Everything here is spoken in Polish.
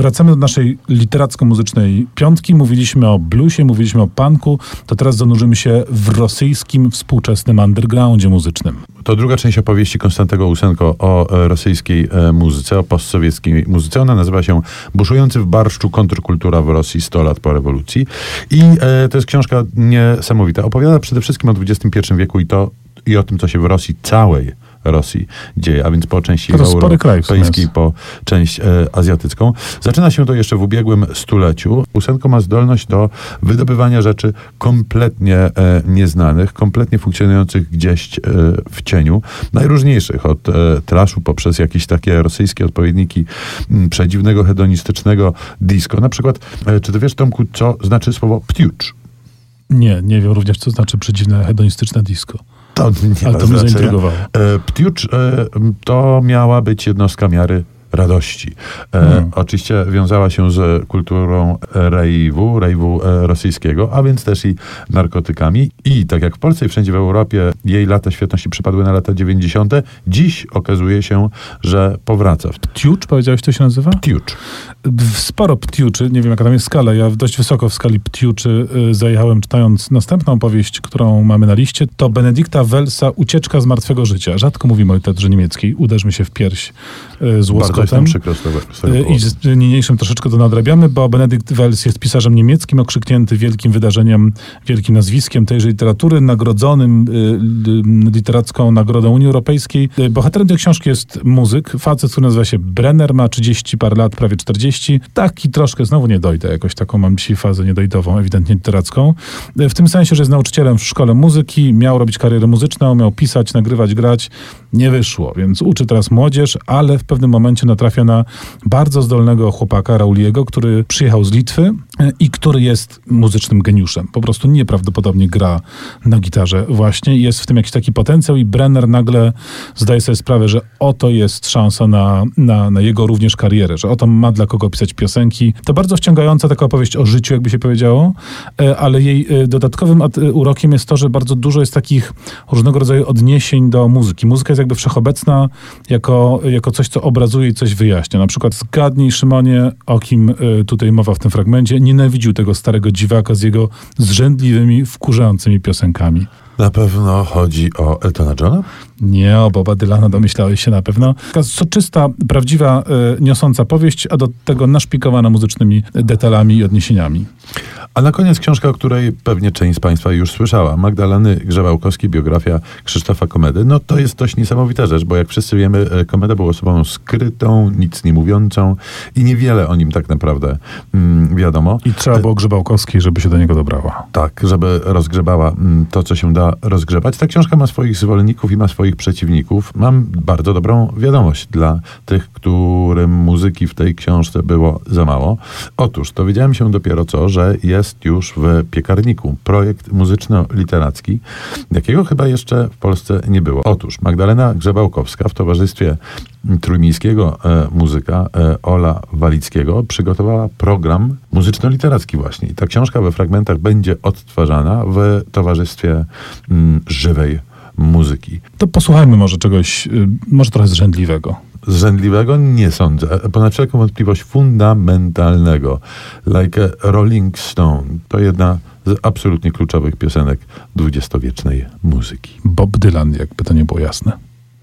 Wracamy do naszej literacko-muzycznej piątki. Mówiliśmy o bluesie, mówiliśmy o punku, to teraz zanurzymy się w rosyjskim współczesnym undergroundzie muzycznym. To druga część opowieści Konstantego Usenko o e, rosyjskiej e, muzyce, o postsowieckiej muzyce. Ona nazywa się Buszujący w barszczu kontrkultura w Rosji 100 lat po rewolucji. I e, to jest książka niesamowita. Opowiada przede wszystkim o XXI wieku i to i o tym, co się w Rosji całej Rosji dzieje, a więc po części europejskiej, po część e, azjatycką. Zaczyna się to jeszcze w ubiegłym stuleciu. Ósemko ma zdolność do wydobywania rzeczy kompletnie e, nieznanych, kompletnie funkcjonujących gdzieś e, w cieniu, najróżniejszych, od e, traszu poprzez jakieś takie rosyjskie odpowiedniki m, przedziwnego, hedonistycznego disco. Na przykład, e, czy ty wiesz, Tomku, co znaczy słowo ptiucz? Nie, nie wiem również, co znaczy przedziwne, hedonistyczne disco. To nie Ale to mnie zaintrygowało. Ptiucz to miała być jednostka miary radości. E, hmm. Oczywiście wiązała się z kulturą rejwu, rejwu e, rosyjskiego, a więc też i narkotykami. I tak jak w Polsce i wszędzie w Europie jej lata świetności przypadły na lata 90., dziś okazuje się, że powraca. Ptiucz, powiedziałeś, to się nazywa? Ptiucz. Sporo ptiuczy, nie wiem jaka tam jest skala, ja dość wysoko w skali ptiuczy y, zajechałem czytając następną powieść, którą mamy na liście, to Benedykta Welsa Ucieczka z martwego życia. Rzadko mówimy o literaturze niemieckiej, uderzmy się w pierś y, z łoskotem. Przykro y, I z niniejszym troszeczkę to nadrabiamy, bo Benedykt Wels jest pisarzem niemieckim, okrzyknięty wielkim wydarzeniem, wielkim nazwiskiem tejże literatury, nagrodzonym literacką nagrodą Unii Europejskiej. Bohaterem tej książki jest muzyk, facet, który nazywa się Brenner, ma 30 par lat, prawie 40 40. Taki troszkę, znowu nie dojdę, jakoś taką mam dzisiaj fazę niedojdową, ewidentnie literacką. W tym sensie, że jest nauczycielem w szkole muzyki, miał robić karierę muzyczną, miał pisać, nagrywać, grać. Nie wyszło, więc uczy teraz młodzież, ale w pewnym momencie natrafia na bardzo zdolnego chłopaka, Rauliego, który przyjechał z Litwy i który jest muzycznym geniuszem. Po prostu nieprawdopodobnie gra na gitarze właśnie. Jest w tym jakiś taki potencjał i Brenner nagle zdaje sobie sprawę, że oto jest szansa na, na, na jego również karierę, że oto ma dla kogo pisać piosenki. To bardzo wciągająca taka opowieść o życiu, jakby się powiedziało, e, ale jej e, dodatkowym e, urokiem jest to, że bardzo dużo jest takich różnego rodzaju odniesień do muzyki. Muzyka jest jakby wszechobecna jako, jako coś, co obrazuje i coś wyjaśnia. Na przykład zgadnij, Szymonie, o kim tutaj mowa w tym fragmencie, nienawidził tego starego dziwaka z jego zrzędliwymi, wkurzającymi piosenkami. Na pewno chodzi o Eltona Johna? Nie, o Boba Dylana domyślałeś się na pewno. Taka soczysta, prawdziwa, y, niosąca powieść, a do tego naszpikowana muzycznymi detalami i odniesieniami. A na koniec książka, o której pewnie część z Państwa już słyszała. Magdaleny Grzebałkowskiej, biografia Krzysztofa Komedy. No to jest dość niesamowita rzecz, bo jak wszyscy wiemy, e, Komeda był osobą skrytą, nic nie mówiącą i niewiele o nim tak naprawdę mm, wiadomo. I trzeba było Grzebałkowskiej, żeby się do niego dobrała. Tak, żeby rozgrzebała mm, to, co się da rozgrzebać. Ta książka ma swoich zwolenników i ma swoich przeciwników. Mam bardzo dobrą wiadomość dla tych, którym muzyki w tej książce było za mało. Otóż dowiedziałem się dopiero co, że jest już w piekarniku projekt muzyczno-literacki, jakiego chyba jeszcze w Polsce nie było. Otóż Magdalena Grzebałkowska w towarzystwie trójmiejskiego e, muzyka e, Ola Walickiego przygotowała program muzyczno-literacki właśnie. I ta książka we fragmentach będzie odtwarzana w towarzystwie mm, żywej muzyki. To posłuchajmy może czegoś, y, może trochę zrzędliwego. Zrzędliwego? Nie sądzę. Ponad wszelką wątpliwość fundamentalnego. Like a Rolling Stone. To jedna z absolutnie kluczowych piosenek dwudziestowiecznej muzyki. Bob Dylan, jakby to nie było jasne.